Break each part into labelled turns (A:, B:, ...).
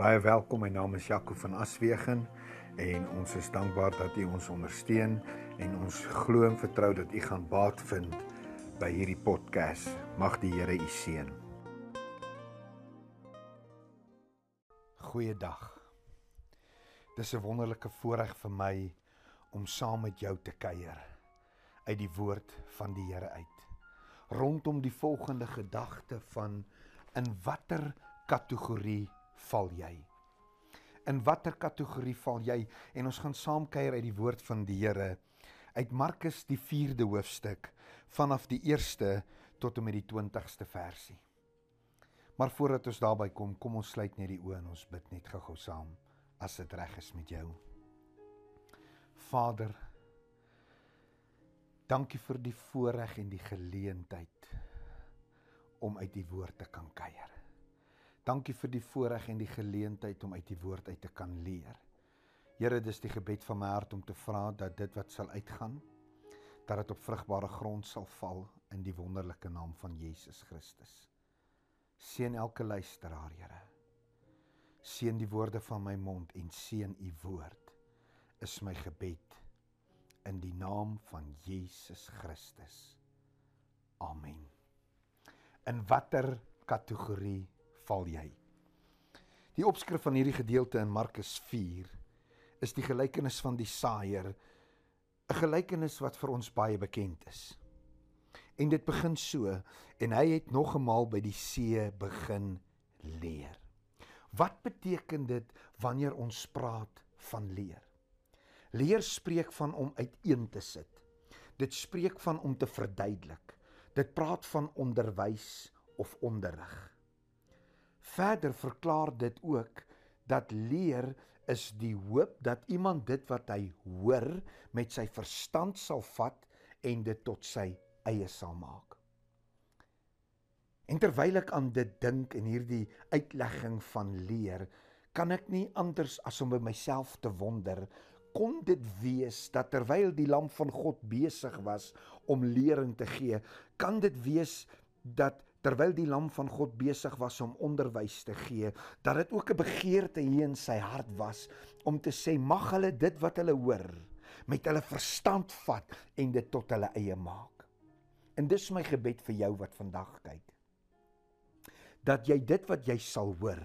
A: Baie welkom. My naam is Jaco van Aswegen en ons is dankbaar dat u ons ondersteun en ons glo en vertrou dat u gaan baat vind by hierdie podcast. Mag die Here u seën. Goeiedag. Dis 'n wonderlike voorreg vir my om saam met jou te kuier uit die woord van die Here uit. Rondom die volgende gedagte van in watter kategorie val jy? In watter kategorie val jy? En ons gaan saam kuier uit die woord van die Here uit Markus die 4de hoofstuk vanaf die 1ste tot en met die 20ste versie. Maar voordat ons daarby kom, kom ons sluit net die oë en ons bid net gou-gou saam as dit reg is met jou. Vader, dankie vir die voorreg en die geleentheid om uit die woord te kan kuier. Dankie vir die voorreg en die geleentheid om uit die woord uit te kan leer. Here, dis die gebed van my hart om te vra dat dit wat sal uitgaan, dat dit op vrugbare grond sal val in die wonderlike naam van Jesus Christus. Seën elke luisteraar, Here. Seën die woorde van my mond en seën u woord. Is my gebed in die naam van Jesus Christus. Amen. In watter kategorie val jy. Die opskrif van hierdie gedeelte in Markus 4 is die gelykenis van die saaier, 'n gelykenis wat vir ons baie bekend is. En dit begin so en hy het nog eenmaal by die see begin leer. Wat beteken dit wanneer ons praat van leer? Leer spreek van om uiteen te sit. Dit spreek van om te verduidelik. Dit praat van onderwys of onderrig. Verder verklaar dit ook dat leer is die hoop dat iemand dit wat hy hoor met sy verstand sal vat en dit tot sy eie sal maak. En terwyl ek aan dit dink in hierdie uitlegging van leer, kan ek nie anders as om by myself te wonder, kon dit wees dat terwyl die lam van God besig was om lering te gee, kan dit wees dat terwyl die lam van God besig was om onderwys te gee, dat dit ook 'n begeerte hier in sy hart was om te sê mag hulle dit wat hulle hoor met hulle verstand vat en dit tot hulle eie maak. En dis my gebed vir jou wat vandag kyk. Dat jy dit wat jy sal hoor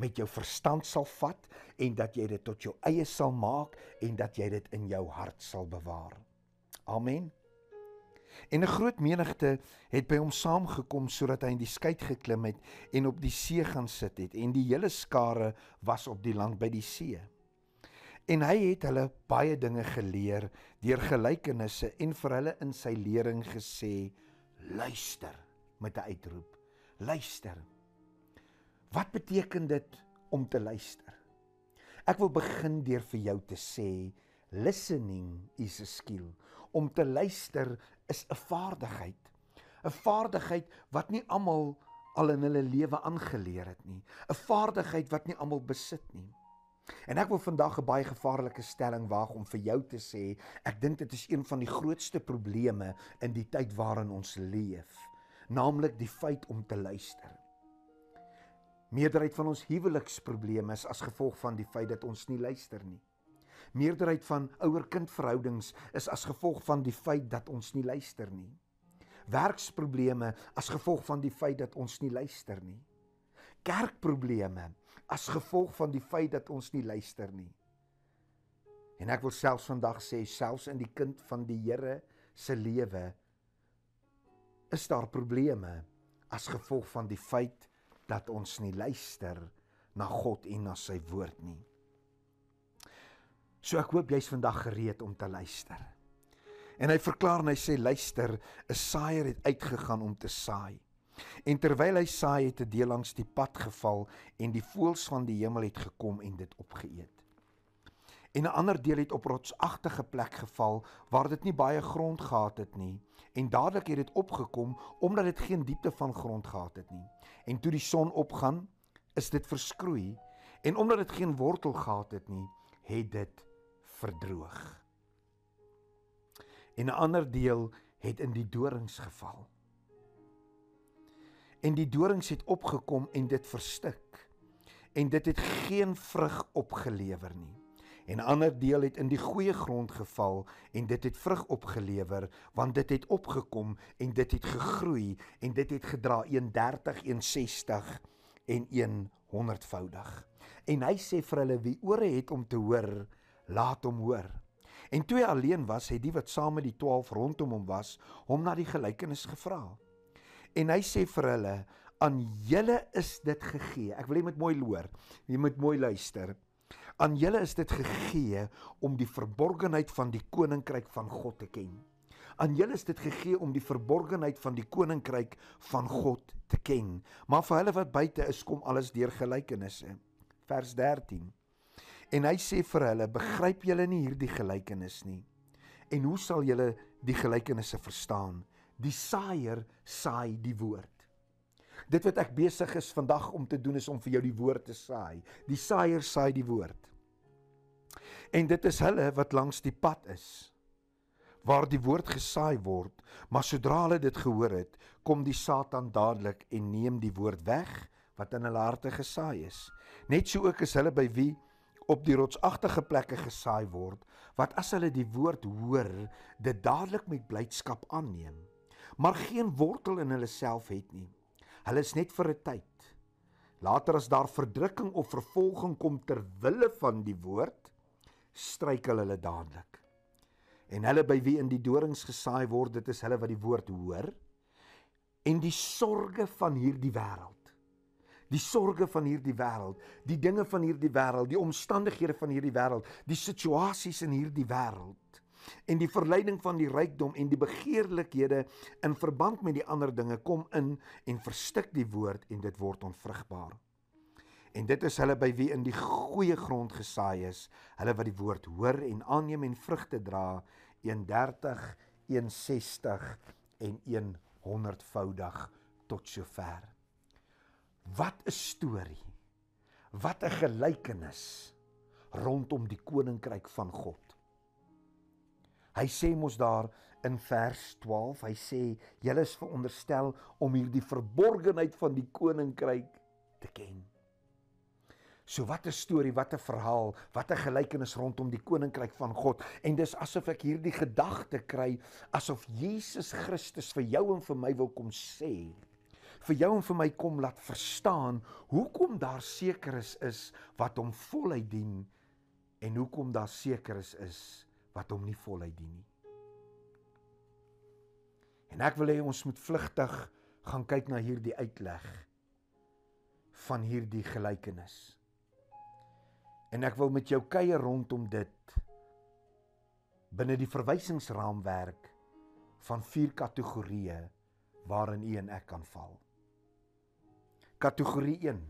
A: met jou verstand sal vat en dat jy dit tot jou eie sal maak en dat jy dit in jou hart sal bewaar. Amen. En 'n groot menigte het by hom saamgekom sodat hy in die skei geklim het en op die see gaan sit het en die hele skare was op die land by die see. En hy het hulle baie dinge geleer deur gelykenisse en vir hulle in sy lering gesê: "Luister" met 'n uitroep. Luister. Wat beteken dit om te luister? Ek wil begin deur vir jou te sê listening is a skill. Om te luister is 'n vaardigheid. 'n Vaardigheid wat nie almal al in hulle lewe aangeleer het nie. 'n Vaardigheid wat nie almal besit nie. En ek wil vandag 'n baie gevaarlike stelling waag om vir jou te sê, ek dink dit is een van die grootste probleme in die tyd waarin ons leef, naamlik die feit om te luister. Meerderheid van ons huweliksprobleme is as gevolg van die feit dat ons nie luister nie. Meerderheid van ouer-kind verhoudings is as gevolg van die feit dat ons nie luister nie. Werksprobleme as gevolg van die feit dat ons nie luister nie. Kerkprobleme as gevolg van die feit dat ons nie luister nie. En ek wil selfs vandag sê selfs in die kind van die Here se lewe is daar probleme as gevolg van die feit dat ons nie luister na God en na sy woord nie. So ek hoop jy's vandag gereed om te luister. En hy verklaar en hy sê luister, 'n saaier het uitgegaan om te saai. En terwyl hy saai het 'n deel langs die pad geval en die voëls van die hemel het gekom en dit opgeëet. En 'n ander deel het op rotsagtige plek geval waar dit nie baie grond gehad het nie en dadelik het dit opgekom omdat dit geen diepte van grond gehad het nie. En toe die son opgaan, is dit verskroei en omdat dit geen wortel gehad het nie, het dit verdroog. En 'n ander deel het in die dorings geval. En die dorings het opgekom en dit verstik. en dit het geen vrug opgelewer nie. En 'n ander deel het in die goeie grond geval en dit het vrug opgelewer want dit het opgekom en dit het gegroei en dit het gedra 130 160 en 100voudig. En hy sê vir hulle wie ore het om te hoor, laat hom hoor. En toe hy alleen was, het die wat saam met die 12 rondom hom was, hom na die gelykenis gevra. En hy sê vir hulle, aan julle is dit gegee. Ek wil jy moet mooi hoor. Jy moet mooi luister. Aan julle is dit gegee om die verborgenheid van die koninkryk van God te ken. Aan julle is dit gegee om die verborgenheid van die koninkryk van God te ken. Maar vir hulle wat buite is, kom alles deur gelykenisse. Vers 13. En hy sê vir hulle, begryp julle nie hierdie gelykenis nie? En hoe sal julle die gelykenisse verstaan? Die saaier saai die woord. Dit wat ek besig is vandag om te doen is om vir jou die woord te saai. Die saaier saai die woord. En dit is hulle wat langs die pad is waar die woord gesaai word, maar sodra hulle dit gehoor het, kom die Satan dadelik en neem die woord weg wat in hulle harte gesaai is. Net so ook is hulle by wie op die rotsagtige plekke gesaai word, wat as hulle die woord hoor, dit dadelik met blydskap aanneem, maar geen wortel in hulle self het nie. Hulle is net vir 'n tyd. Later as daar verdrukking of vervolging kom ter wille van die woord, struikel hulle dadelik. En hulle by wie in die dorings gesaai word, dit is hulle wat die woord hoor en die sorge van hierdie wêreld. Die sorge van hierdie wêreld, die dinge van hierdie wêreld, die omstandighede van hierdie wêreld, die situasies in hierdie wêreld en die verleiding van die rykdom en die begeerlikhede in verband met die ander dinge kom in en verstik die woord en dit word onvrugbaar. En dit is hulle by wie in die goeie grond gesaai is, hulle wat die woord hoor en aanneem en vrugte dra, 130, 160 en 100voudig tot sover. Wat 'n storie. Wat 'n gelykenis rondom die koninkryk van God. Hy sê mos daar in vers 12, hy sê julle is veronderstel om hierdie verborgenheid van die koninkryk te ken. So wat 'n storie, wat 'n verhaal, wat 'n gelykenis rondom die koninkryk van God. En dis asof ek hierdie gedagte kry asof Jesus Christus vir jou en vir my wil kom sê. Vir jou en vir my kom laat verstaan hoekom daar sekeres is wat hom voluit dien en hoekom daar sekeres is wat hom nie voluit dien nie. En ek wil hê ons moet vlugtig gaan kyk na hierdie uitleg van hierdie gelykenis. En ek wil met jou kuier rondom dit binne die verwysingsraamwerk van vier kategorieë waarin u en ek kan val. Kategorie 1.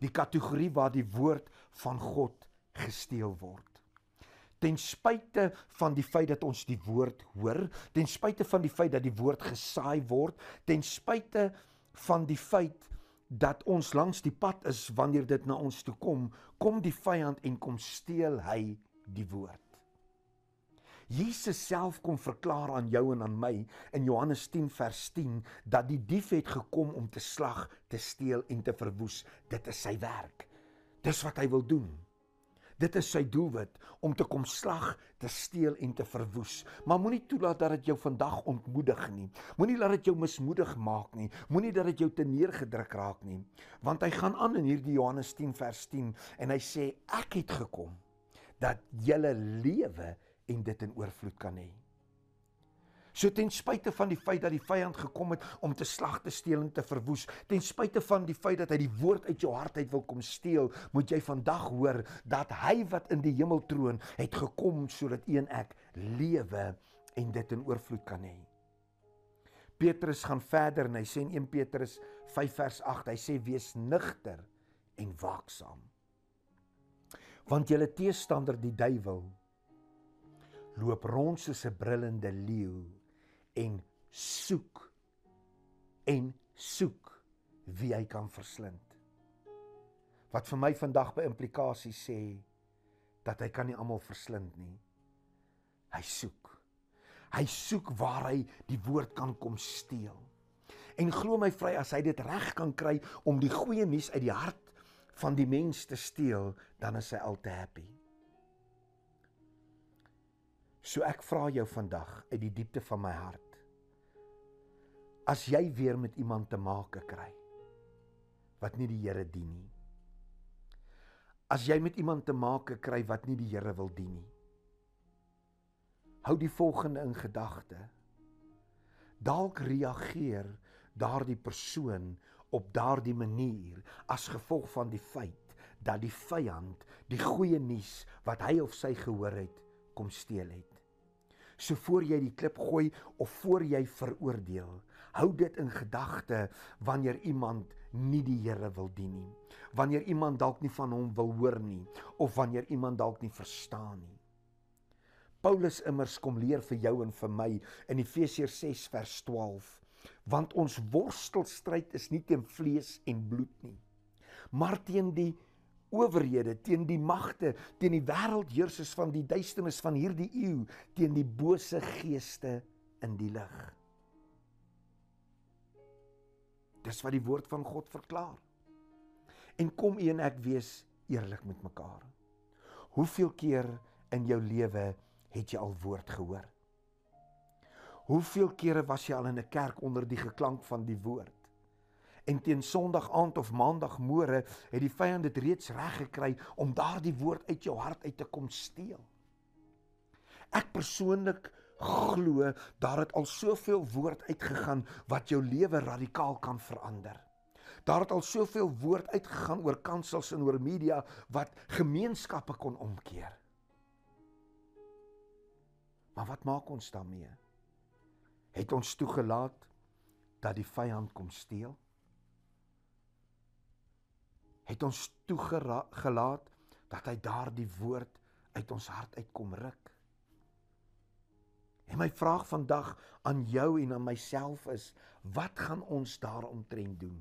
A: Die kategorie waar die woord van God gesteel word. Ten spyte van die feit dat ons die woord hoor, ten spyte van die feit dat die woord gesaai word, ten spyte van die feit dat ons langs die pad is wanneer dit na ons toe kom, kom die vyand en kom steel hy die woord. Jesus self kom verklaar aan jou en aan my in Johannes 10 vers 10 dat die dief het gekom om te slag, te steel en te verwoes. Dit is sy werk. Dis wat hy wil doen. Dit is sy doelwit om te kom slag, te steel en te verwoes. Maar moenie toelaat dat dit jou vandag ontmoedig nie. Moenie laat dit jou mismoedig maak nie. Moenie dat dit jou te neergedruk raak nie. Want hy gaan aan in hierdie Johannes 10 vers 10 en hy sê ek het gekom dat julle lewe en dit in oorvloed kan hê. So ten spyte van die feit dat die vyand gekom het om te slag te steel en te verwoes, ten spyte van die feit dat hy die woord uit jou hart uit wil kom steel, moet jy vandag hoor dat hy wat in die hemel troon, het gekom sodat een ek lewe en dit in oorvloed kan hê. Petrus gaan verder en hy sê in 1 Petrus 5 vers 8, hy sê wees nugter en waaksaam. Want julle teestander die duiwel loop rond soos 'n brullende leeu en soek en soek wie hy kan verslind. Wat vir my vandag by implikasie sê dat hy kan nie almal verslind nie. Hy soek. Hy soek waar hy die woord kan kom steel. En glo my vry as hy dit reg kan kry om die goeie nuus uit die hart van die mens te steel, dan is hy al te happy. So ek vra jou vandag uit die diepte van my hart. As jy weer met iemand te maak kry wat nie die Here dien nie. As jy met iemand te maak kry wat nie die Here wil dien nie. Hou die volgende in gedagte. Dalk reageer daardie persoon op daardie manier as gevolg van die feit dat die vyand die goeie nuus wat hy of sy gehoor het kom steel het. So voor jy die klip gooi of voor jy veroordeel, hou dit in gedagte wanneer iemand nie die Here wil dien nie. Wanneer iemand dalk nie van hom wil hoor nie of wanneer iemand dalk nie verstaan nie. Paulus immers kom leer vir jou en vir my in Efesiërs 6 vers 12, want ons worstelstryd is nie teen vlees en bloed nie, maar teen die owerhede, teen die magte, teen die wêreldheersers van die duisternis van hierdie eeu, teen die bose geeste in die lig. Dis wat die woord van God verklaar. En kom u en ek wees eerlik met mekaar. Hoeveel keer in jou lewe het jy al woord gehoor? Hoeveel kere was jy al in 'n kerk onder die geklank van die woord? En teen Sondag aand of Maandag môre het die vyand dit reeds reg gekry om daardie woord uit jou hart uit te kom steel. Ek persoonlik glo daar het al soveel woord uitgegaan wat jou lewe radikaal kan verander. Daar het al soveel woord uitgegaan oor kansels en oor media wat gemeenskappe kon omkeer. Maar wat maak ons daarmee? Het ons toegelaat dat die vyand kom steel? Het ons toegelaat dat hy daardie woord uit ons hart uitkom ruk. En my vraag vandag aan jou en aan myself is, wat gaan ons daaromtrent doen?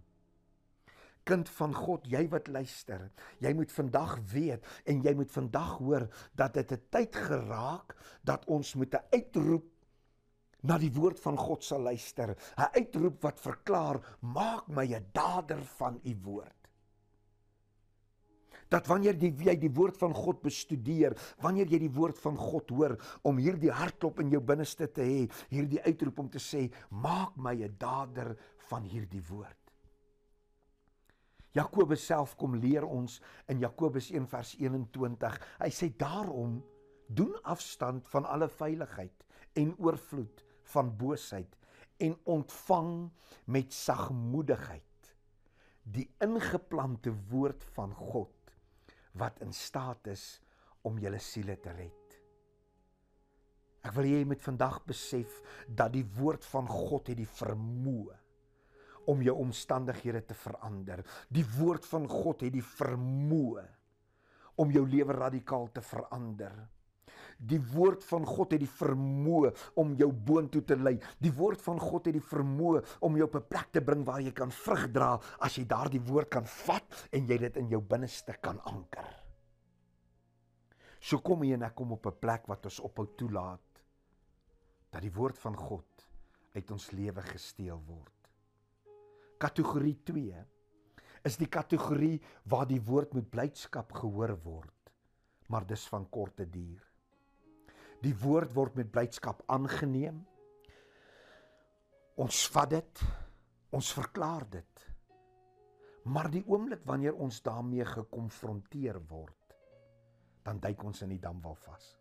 A: Kind van God, jy wat luister, jy moet vandag weet en jy moet vandag hoor dat dit 'n tyd geraak dat ons moet 'n uitroep na die woord van God sal luister. 'n Uitroep wat verklaar: "Maak my 'n dader van u woord." Dat wanneer jy jy die woord van God bestudeer, wanneer jy die woord van God hoor om hierdie hartklop in jou binneste te hê, hierdie uitroep om te sê, maak my 'n dader van hierdie woord. Jakobus self kom leer ons in Jakobus 1 vers 21. Hy sê daarom doen afstand van alle veiligheid en oorvloed van boosheid en ontvang met sagmoedigheid die ingeplante woord van God wat in staat is om julle siele te red. Ek wil hê jy moet vandag besef dat die woord van God het die vermoë om jou omstandighede te verander. Die woord van God het die vermoë om jou lewe radikaal te verander. Die woord van God het die vermoë om jou boontoe te lei. Die woord van God het die vermoë om jou op 'n plek te bring waar jy kan vrug dra as jy daardie woord kan vat en jy dit in jou binneste kan anker. So kom hier en ek kom op 'n plek wat ons ophou toelaat dat die woord van God uit ons lewe gesteel word. Kategorie 2 is die kategorie waar die woord met blydskap gehoor word, maar dis van korte duur. Die woord word met blydskap aangeneem. Ons vat dit. Ons verklaar dit. Maar die oomblik wanneer ons daarmee gekonfronteer word, dan duik ons in die damwal vas.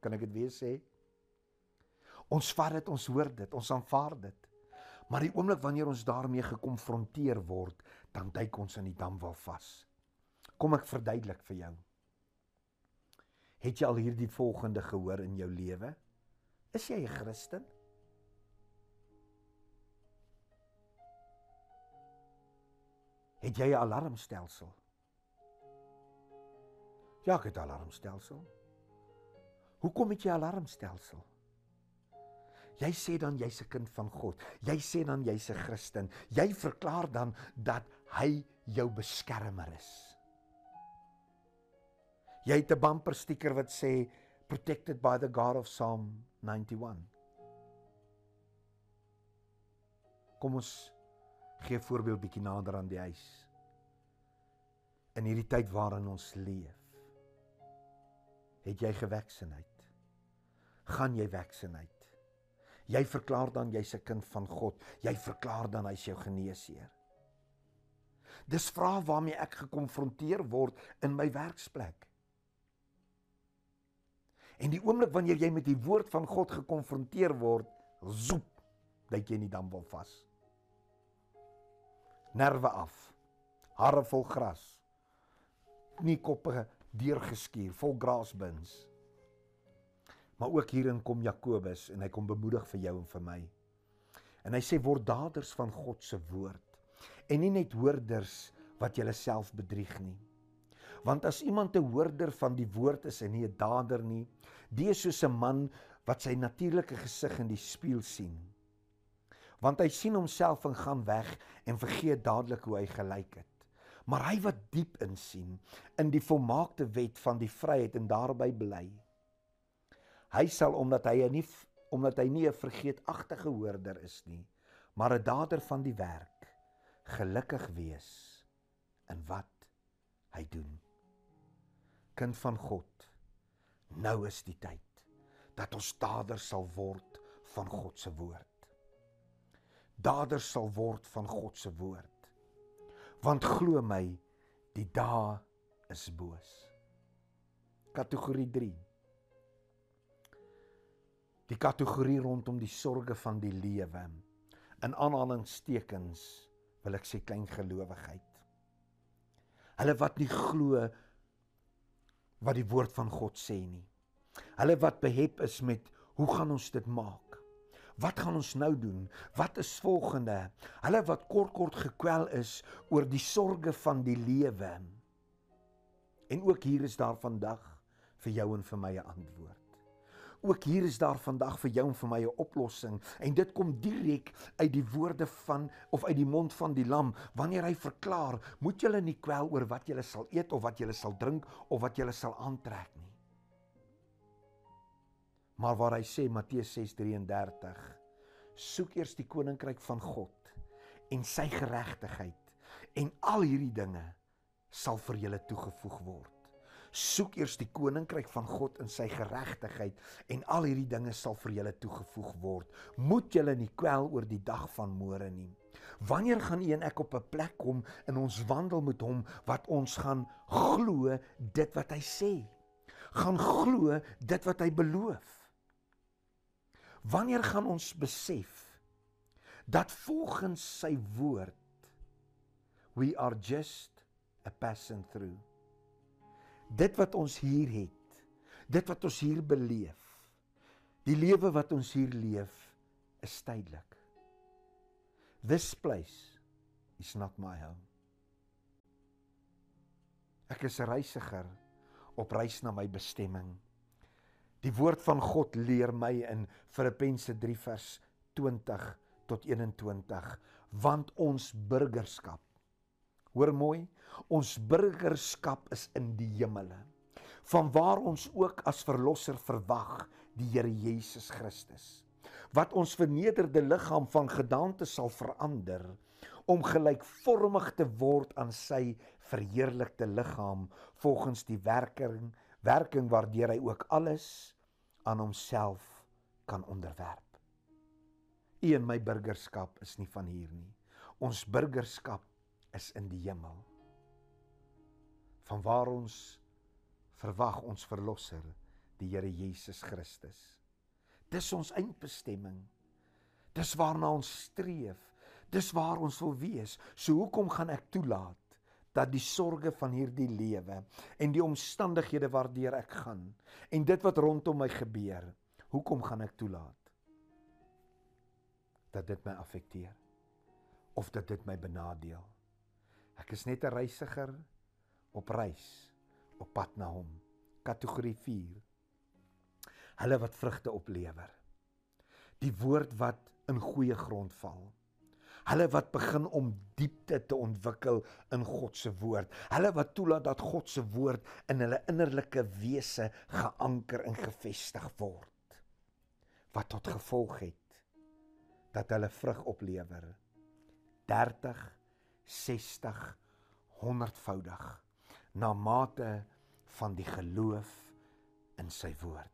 A: Kan ek dit weer sê? Ons vat dit, ons hoor dit, ons aanvaar dit. Maar die oomblik wanneer ons daarmee gekonfronteer word, dan duik ons in die damwal vas. Kom ek verduidelik vir jou. Het jy al hierdie volgende gehoor in jou lewe? Is jy 'n Christen? Het jy 'n alarmstelsel? Ja, ek het 'n alarmstelsel. Hoekom het jy 'n alarmstelsel? Jy sê dan jy's 'n kind van God. Jy sê dan jy's 'n Christen. Jy verklaar dan dat hy jou beskermer is. Jy het 'n bumper sticker wat sê protected by the God of Psalm 91. Kom ons Gee voorbeeld bietjie nader aan die huis. In hierdie tyd waarin ons leef, het jy geweksenheid. Gaan jy weksenheid? Jy verklaar dan jy's 'n kind van God. Jy verklaar dan hy's jou geneesheer. Dis vrae waarmee ek gekonfronteer word in my werksplek. En die oomblik wanneer jy met die woord van God gekonfronteer word, zoep, dat jy in die dam wil vas. Nerve af. Hare vol gras. Kniekoppe deurgeskuur, vol grasbins. Maar ook hierin kom Jakobus en hy kom bemoedig vir jou en vir my. En hy sê word daders van God se woord en nie net hoorders wat jouself bedrieg nie. Want as iemand 'n hoorder van die woord is en nie 'n dader nie, die is soos 'n man wat sy natuurlike gesig in die spieël sien. Want hy sien homself en gaan weg en vergeet dadelik hoe hy gelyk het. Maar hy wat diep insien in die volmaakte wet van die vryheid en daarby bly, Hy sal omdat hy nie omdat hy nie 'n vergeetagtige hoorder is nie, maar 'n dader van die werk, gelukkig wees in wat hy doen. Kind van God, nou is die tyd dat ons daders sal word van God se woord. Daders sal word van God se woord. Want glo my, die dae is boos. Kategorie 3 die kategorie rondom die sorge van die lewe. In aanhalingstekens wil ek sê klein gelowigheid. Hulle wat nie glo wat die woord van God sê nie. Hulle wat behep is met hoe gaan ons dit maak? Wat gaan ons nou doen? Wat is volgende? Hulle wat kort kort gekwel is oor die sorge van die lewe. En ook hier is daar vandag vir jou en vir my 'n antwoord. Ook hier is daar vandag vir jou en vir my 'n oplossing. En dit kom direk uit die woorde van of uit die mond van die lam. Wanneer hy verklaar moet julle nie kwel oor wat julle sal eet of wat julle sal drink of wat julle sal aantrek nie. Maar waar hy sê Matteus 6:33 soek eers die koninkryk van God en sy geregtigheid en al hierdie dinge sal vir julle toegevoeg word soek eers die koninkryk van God in sy geregtigheid en al hierdie dinge sal vir julle toegevoeg word. Moet julle nie kwel oor die dag van môre nie. Wanneer gaan u en ek op 'n plek kom in ons wandel met hom wat ons gaan glo dit wat hy sê? Gaan glo dit wat hy beloof? Wanneer gaan ons besef dat volgens sy woord we are just a passing through dit wat ons hier het, dit wat ons hier beleef, die lewe wat ons hier leef, is tydelik. This place is not my home. Ek is 'n reisiger op reis na my bestemming. Die woord van God leer my in Filippense 3 vers 20 tot 21 want ons burgerskap Hoor mooi, ons burgerskap is in die hemele. Vanwaar ons ook as verlosser verwag die Here Jesus Christus. Wat ons vernederde liggaam van gedaante sal verander om gelykvormig te word aan sy verheerlikte liggaam volgens die werking werking waardeur hy ook alles aan homself kan onderwerp. U en my burgerskap is nie van hier nie. Ons burgerskap is in die hemel. Vanwaar ons verwag ons verlosser, die Here Jesus Christus. Dis ons eindbestemming. Dis waarna ons streef. Dis waar ons wil wees. So hoekom gaan ek toelaat dat die sorges van hierdie lewe en die omstandighede waardeur ek gaan en dit wat rondom my gebeur, hoekom gaan ek toelaat dat dit my affekteer of dat dit my benadeel? Ek is net 'n reisiger op reis op pad na hom. Kategorie 4. Hulle wat vrugte oplewer. Die woord wat in goeie grond val. Hulle wat begin om diepte te ontwikkel in God se woord. Hulle wat toelaat dat God se woord in hulle innerlike wese geanker en gefestig word. Wat tot gevolg het dat hulle vrug oplewer 30, 60, 100voudig na mate van die geloof in sy woord.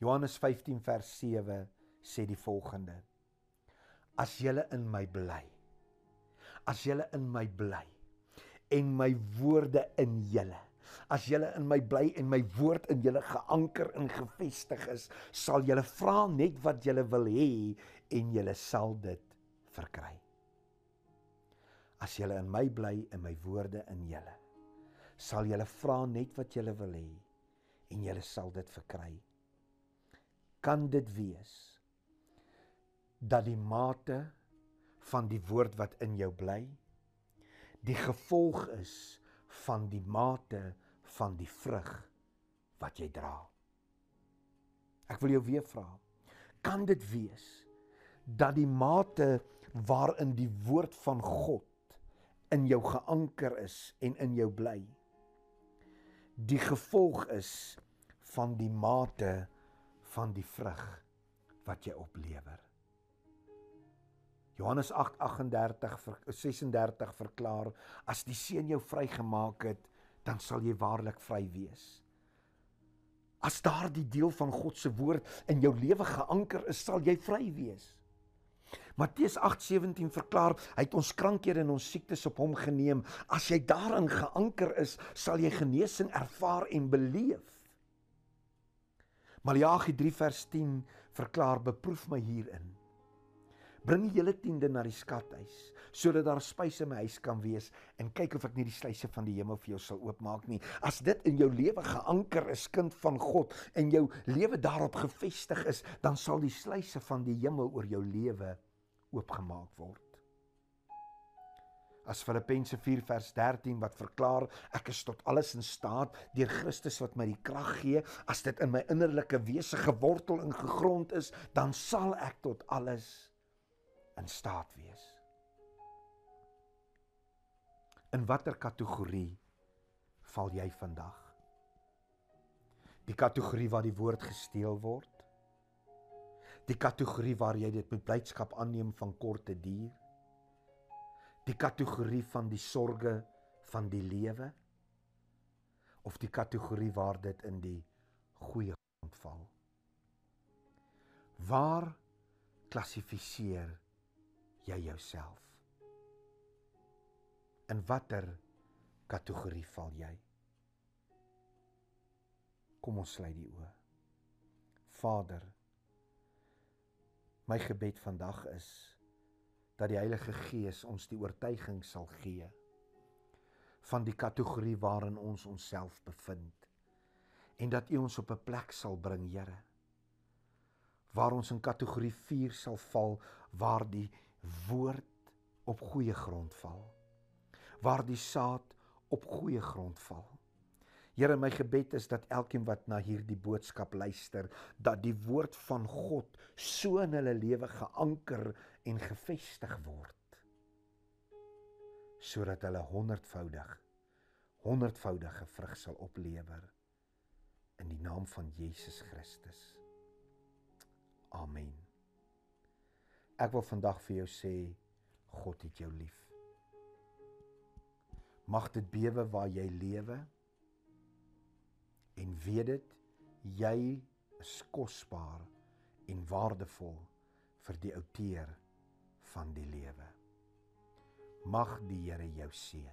A: Johannes 15 vers 7 sê die volgende: As julle in my bly, as julle in my bly en my woorde in julle As julle in my bly en my woord in julle geanker en gefestig is, sal julle vra net wat julle wil hê en julle sal dit verkry. As julle in my bly en my woorde in julle, sal julle vra net wat julle wil hê en julle sal dit verkry. Kan dit wees dat die mate van die woord wat in jou bly die gevolg is van die mate van die vrug wat jy dra. Ek wil jou weer vra. Kan dit wees dat die mate waarin die woord van God in jou geanker is en in jou bly die gevolg is van die mate van die vrug wat jy oplewer. Johannes 8:38 36 verklaar as die seun jou vrygemaak het, dan sal jy waarlik vry wees. As daardie deel van God se woord in jou lewe geanker is, sal jy vry wees. Matteus 8:17 verklaar, hy het ons krankhede en ons siektes op hom geneem. As jy daarin geanker is, sal jy genesing ervaar en beleef. Maleagi 3 vers 10 verklaar, beproef my hierin Bring die hele tiende na die skathuis sodat daar spys in my huis kan wees en kyk of ek nie die sluise van die hemel vir jou sal oopmaak nie. As dit in jou lewe geanker is, kind van God, en jou lewe daarop gefestig is, dan sal die sluise van die hemel oor jou lewe oopgemaak word. As Filippense 4 vers 13 wat verklaar ek is tot alles in staat deur Christus wat my die krag gee, as dit in my innerlike wese gewortel en gegrond is, dan sal ek tot alles in staat wees. In watter kategorie val jy vandag? Die kategorie waar die woord gesteel word? Die kategorie waar jy dit met blydskap aanneem van korte duur? Die kategorie van die sorge van die lewe? Of die kategorie waar dit in die goeie grond val? Waar klassifiseer jy jouself? In watter kategorie val jy? Kom ons sluit die oë. Vader, my gebed vandag is dat die Heilige Gees ons die oortuiging sal gee van die kategorie waarin ons onsself bevind en dat U ons op 'n plek sal bring, Here, waar ons in kategorie 4 sal val waar die woord op goeie grond val. Waar die saad op goeie grond val. Here, my gebed is dat elkeen wat na hierdie boodskap luister, dat die woord van God so in hulle lewe geanker en gefestig word sodat hulle honderdvoudig honderdvoudige vrug sal oplewer in die naam van Jesus Christus. Amen. Ek wil vandag vir jou sê God het jou lief. Mag dit bewe waar jy lewe en weet dit jy is kosbaar en waardevol vir die outeer van die lewe. Mag die Here jou seën.